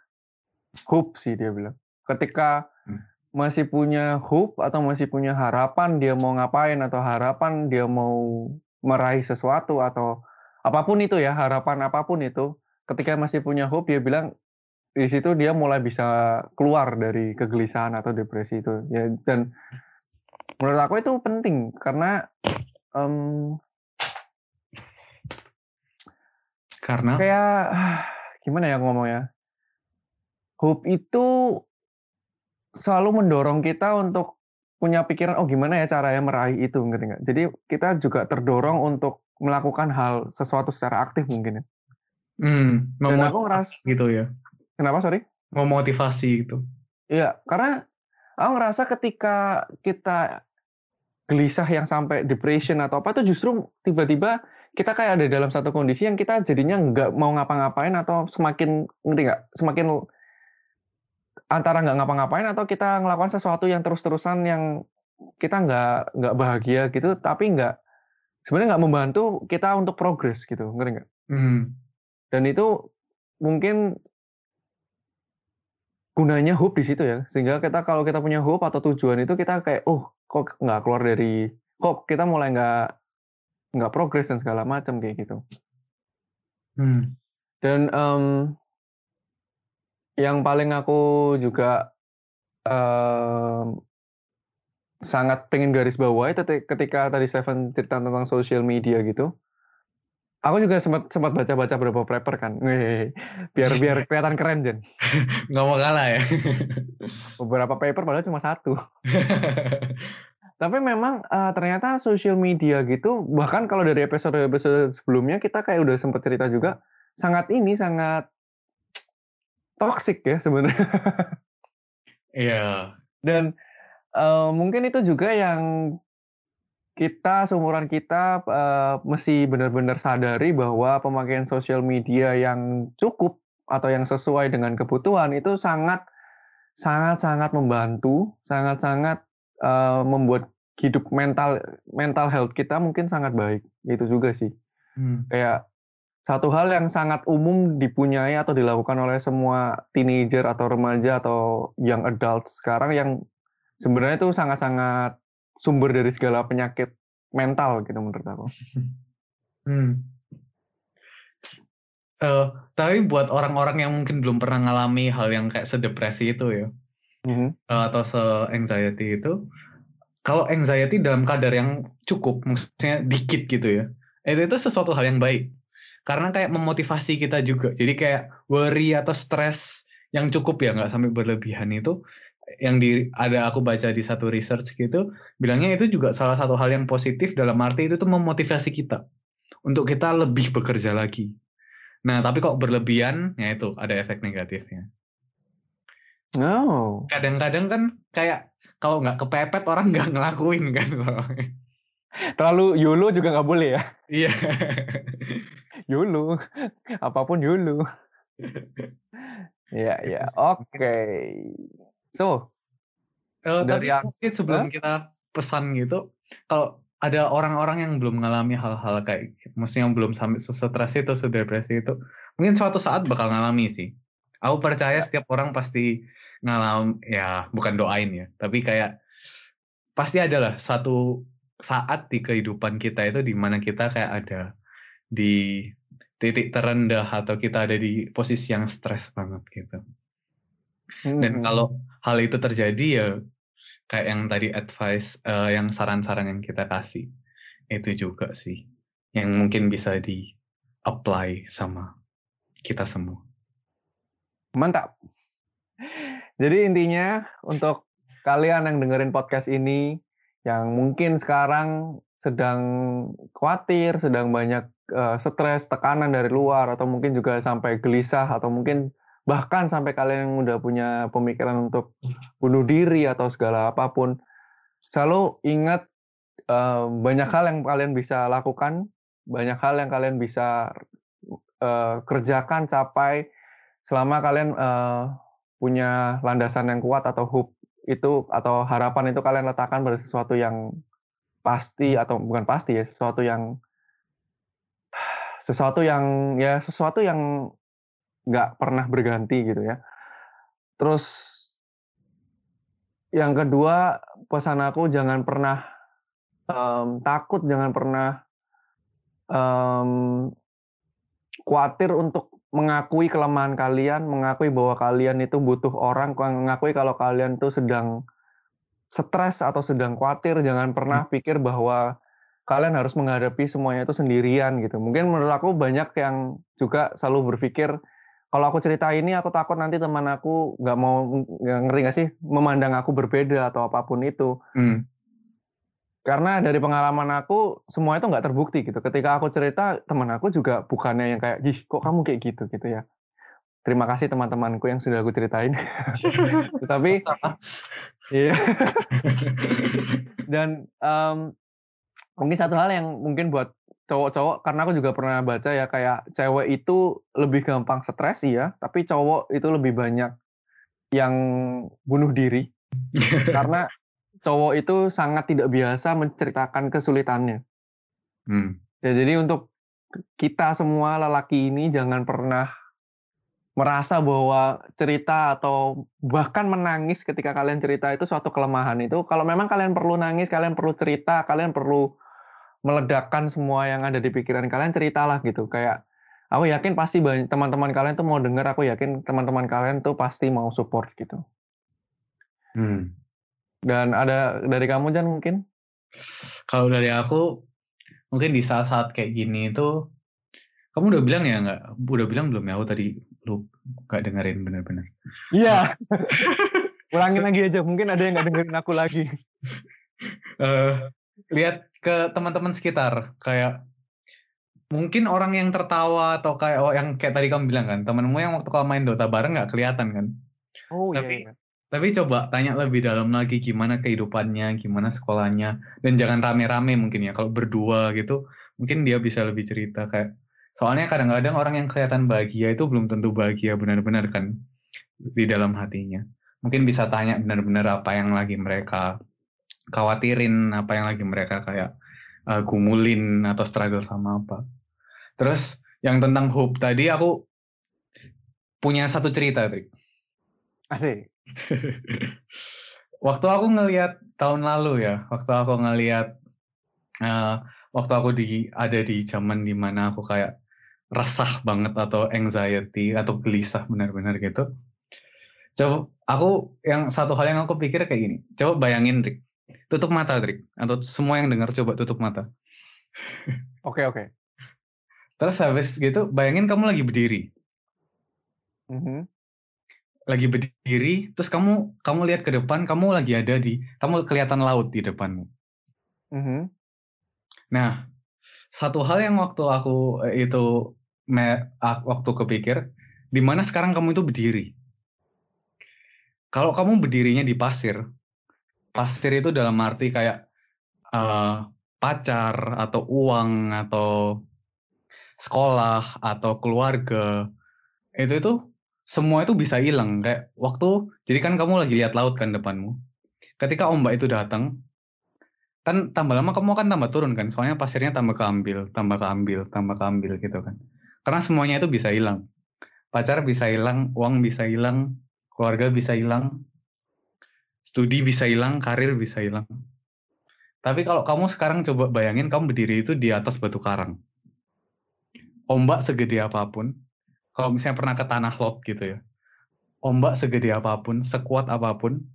hope sih dia bilang. Ketika. Masih punya hope atau masih punya harapan dia mau ngapain atau harapan dia mau meraih sesuatu atau apa pun itu ya, harapan apa pun itu, ketika masih punya hope dia bilang di situ dia mulai bisa keluar dari kegelisahan atau depresi itu. Ya dan menurut aku itu penting karena um, karena? kayak <sighs> gimana ya ngomongnya? Hope itu selalu mendorong kita untuk punya pikiran oh gimana ya caranya meraih itu? Ngerti nggak? Jadi kita juga terdorong untuk melakukan hal sesuatu secara aktif mungkin ya. Hmm, dan aku ngerasa gitu ya. Kenapa sorry? Mau motivasi gitu. Iya, karena aku ngerasa ketika kita gelisah yang sampai depression atau apa itu justru tiba-tiba kita kayak ada dalam satu kondisi yang kita jadinya nggak mau ngapa-ngapain atau semakin ngerti nggak? Semakin antara nggak ngapa-ngapain atau kita ngelakukan sesuatu yang terus-terusan yang kita nggak nggak bahagia gitu tapi nggak sebenarnya nggak membantu kita untuk progres gitu ngerti nggak? Hmm. Dan itu mungkin gunanya hope di situ ya. Sehingga kita kalau kita punya hope atau tujuan itu kita kayak, oh kok nggak keluar dari, kok kita mulai nggak nggak progres dan segala macam kayak gitu. Hmm. Dan um, yang paling aku juga um, sangat pengen garis bawahi ketika tadi Seven cerita tentang social media gitu, Aku juga sempat sempat baca-baca beberapa paper kan. Wih, biar biar <laughs> kelihatan keren Jen. Nggak mau kalah ya. <laughs> beberapa paper padahal cuma satu. <laughs> Tapi memang uh, ternyata social media gitu bahkan kalau dari episode-episode sebelumnya kita kayak udah sempat cerita juga sangat ini sangat toxic ya sebenarnya. Iya. Dan uh, mungkin itu juga yang kita seumuran kita uh, mesti benar-benar sadari bahwa pemakaian sosial media yang cukup atau yang sesuai dengan kebutuhan itu sangat sangat sangat membantu, sangat sangat uh, membuat hidup mental mental health kita mungkin sangat baik. Itu juga sih. Hmm. Kayak satu hal yang sangat umum dipunyai atau dilakukan oleh semua teenager atau remaja atau young adults sekarang yang sebenarnya itu sangat-sangat sumber dari segala penyakit mental gitu menurut aku. <laughs> Hmm. Uh, tapi buat orang-orang yang mungkin belum pernah ngalami hal yang kayak sedepresi itu ya, mm-hmm. uh, atau se-anxiety itu, kalau anxiety dalam kadar yang cukup, maksudnya dikit gitu ya, itu itu sesuatu hal yang baik. Karena kayak memotivasi kita juga. Jadi kayak worry atau stres yang cukup ya, nggak sampai berlebihan itu, yang di ada aku baca di satu research gitu bilangnya itu juga salah satu hal yang positif dalam arti itu tuh memotivasi kita untuk kita lebih bekerja lagi. Nah, tapi kok berlebihan ya itu ada efek negatifnya. Oh. Kadang-kadang kan kayak kalau nggak kepepet orang <laughs> nggak ngelakuin kan. Terlalu yulu juga nggak boleh ya. Iya. Yulu, apa pun yulu. Iya, iya. Oke. So, uh, dari mungkin sebelum huh? kita pesan gitu, kalau ada orang-orang yang belum mengalami hal-hal kayak, maksudnya yang belum sampai stres itu, depresi itu, mungkin suatu saat bakal ngalami sih. Aku percaya ya. setiap orang pasti ngalam, ya bukan doain ya, tapi kayak pasti adalah satu saat di kehidupan kita itu di mana kita kayak ada di titik terendah atau kita ada di posisi yang stres banget gitu. Dan hmm. kalau hal itu terjadi ya kayak yang tadi advice, uh, yang saran-saran yang kita kasih, itu juga sih yang mungkin bisa di-apply sama kita semua. Mantap. Jadi intinya untuk kalian yang dengerin podcast ini, yang mungkin sekarang sedang khawatir, sedang banyak uh, stres, tekanan dari luar, atau mungkin juga sampai gelisah, atau mungkin bahkan sampai kalian yang udah punya pemikiran untuk bunuh diri atau segala apa pun, selalu ingat uh, banyak hal yang kalian bisa lakukan, banyak hal yang kalian bisa uh, kerjakan, capai selama kalian punya landasan yang kuat atau hope itu atau harapan itu kalian letakkan pada sesuatu yang pasti atau bukan pasti ya sesuatu yang sesuatu yang ya sesuatu yang nggak pernah berganti gitu ya. Terus yang kedua pesan aku jangan pernah um, takut, jangan pernah um, khawatir untuk mengakui kelemahan kalian, mengakui bahwa kalian itu butuh orang, mengakui kalau kalian tuh sedang stres atau sedang khawatir, jangan pernah hmm. pikir bahwa kalian harus menghadapi semuanya itu sendirian gitu. Mungkin menurut aku banyak yang juga selalu berpikir kalau aku cerita ini aku takut nanti teman aku nggak mau nggak ngerti nggak sih memandang aku berbeda atau apa pun itu. Hmm. Karena dari pengalaman aku semua itu nggak terbukti gitu. Ketika aku cerita teman aku juga bukannya yang kayak, "Ih, kok kamu kayak gitu?" gitu ya. Terima kasih teman-temanku yang sudah aku ceritain. <laughs> Tapi iya. <laughs> Dan um, mungkin satu hal yang mungkin buat cowok-cowok karena aku juga pernah baca ya kayak cewek itu lebih gampang stres ya, tapi cowok itu lebih banyak yang bunuh diri. karena <laughs> cowok itu sangat tidak biasa menceritakan kesulitannya. Hmm. Ya, jadi untuk kita semua lelaki ini jangan pernah merasa bahwa cerita atau bahkan menangis ketika kalian cerita itu suatu kelemahan itu. Kalau memang kalian perlu nangis, kalian perlu cerita, kalian perlu meledakkan semua yang ada di pikiran kalian, ceritalah gitu. Kayak aku yakin pasti banyak teman-teman kalian tuh mau dengar, aku yakin teman-teman kalian tuh pasti mau support gitu. Hmm. Dan ada dari kamu Jan mungkin? Kalau dari aku mungkin di saat-saat kayak gini itu kamu udah bilang ya nggak? Udah bilang belum ya? Aku tadi lu nggak dengerin bener-bener. Iya. <laughs> Ulangin lagi aja. Mungkin ada yang nggak dengerin aku lagi. uh, <laughs> lihat ke teman-teman sekitar kayak mungkin orang yang tertawa atau kayak oh yang kayak tadi kamu bilang kan temanmu yang waktu kamu main Dota bareng nggak kelihatan kan? Oh tapi, iya. iya. Tapi coba tanya lebih dalam lagi gimana kehidupannya, gimana sekolahnya, dan jangan rame-rame mungkin ya. Kalau berdua gitu, mungkin dia bisa lebih cerita kayak. Soalnya kadang-kadang orang yang kelihatan bahagia itu belum tentu bahagia benar-benar kan di dalam hatinya. Mungkin bisa tanya benar-benar apa yang lagi mereka khawatirin, apa yang lagi mereka kayak uh, gumulin atau struggle sama apa. Terus yang tentang hope tadi aku punya satu cerita, Trik. Asik. <laughs> waktu aku ngelihat tahun lalu ya, waktu aku ngelihat uh, waktu aku di ada di zaman di mana aku kayak resah banget atau anxiety atau gelisah benar-benar gitu. Coba aku yang satu hal yang aku pikir kayak gini. Coba bayangin, Rick. Tutup mata, Rick. Atau semua yang dengar coba tutup mata. Oke, oke. Okay. Terus habis gitu, bayangin kamu lagi berdiri. Mm -hmm lagi berdiri, terus kamu kamu lihat ke depan, kamu lagi ada di, kamu kelihatan laut di depanmu. Mm -hmm. Nah, satu hal yang waktu aku eh, itu me, waktu kepikir, di mana sekarang kamu itu berdiri. Kalau kamu berdirinya di pasir, pasir itu dalam arti kayak uh, pacar atau uang atau sekolah atau keluarga itu itu semua itu bisa hilang. Kayak waktu jadi kan kamu lagi lihat laut kan depanmu ketika ombak itu datang kan tambah lama kamu akan tambah turun kan soalnya pasirnya tambah keambil tambah keambil tambah keambil gitu kan. Karena semuanya itu bisa hilang. Pacar bisa hilang uang bisa hilang keluarga bisa hilang studi bisa hilang karir bisa hilang tapi kalau kamu sekarang coba bayangin kamu berdiri itu di atas batu karang ombak segede apa pun kalau misalnya pernah ke tanah lot gitu ya, ombak segede apa pun, sekuat apa pun,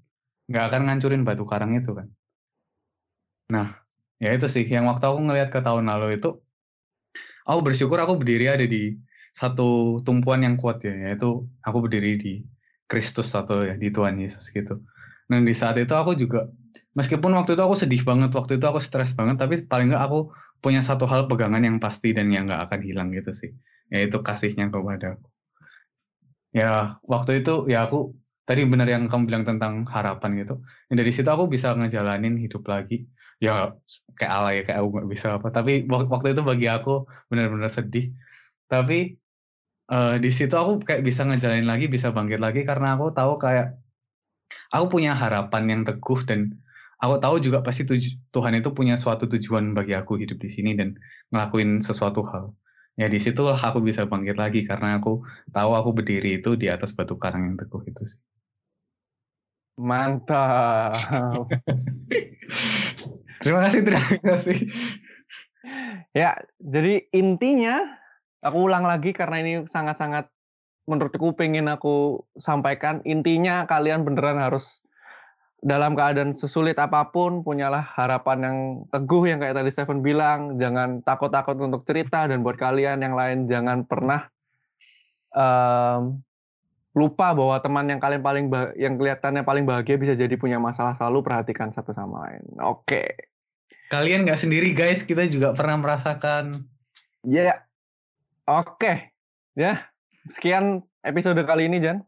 nggak akan ngancurin batu karang itu kan. Nah, ya itu sih yang waktu aku ngelihat ke tahun lalu itu, aku bersyukur aku berdiri ada di satu tumpuan yang kuat ya, yaitu aku berdiri di Kristus atau ya di Tuhan Yesus gitu. Dan di saat itu aku juga, meskipun waktu itu aku sedih banget, waktu itu aku stres banget, tapi paling nggak aku punya satu hal pegangan yang pasti dan yang nggak akan hilang gitu sih yaitu kasihnya kepada aku. Ya, waktu itu ya aku tadi benar yang kamu bilang tentang harapan gitu. Dan dari situ aku bisa ngejalanin hidup lagi. Ya kayak alay kayak aku nggak bisa apa. Tapi waktu itu bagi aku benar-benar sedih. Tapi uh, di situ aku kayak bisa ngejalanin lagi, bisa bangkit lagi karena aku tahu kayak aku punya harapan yang teguh dan aku tahu juga pasti Tuhan itu punya suatu tujuan bagi aku hidup di sini dan ngelakuin sesuatu hal. Ya di situ aku bisa bangkit lagi karena aku tahu aku berdiri itu di atas batu karang yang teguh itu sih. Mantap. <laughs> terima kasih, terima kasih. Ya, jadi intinya aku ulang lagi karena ini sangat-sangat menurutku pengen aku sampaikan. Intinya kalian beneran harus dalam keadaan sesulit apa pun punyalah harapan yang teguh yang kayak tadi Stephen bilang. Jangan takut-takut untuk cerita dan buat kalian yang lain jangan pernah um, lupa bahwa teman yang kalian paling yang kelihatannya paling bahagia bisa jadi punya masalah selalu perhatikan satu sama lain. Oke. Okay. Kalian nggak sendiri guys, kita juga pernah merasakan. Ya. Yeah. Oke. Okay. Ya. Sekian episode kali ini Jan.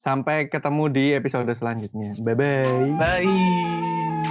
Sampai ketemu di episode selanjutnya. Bye bye. Bye.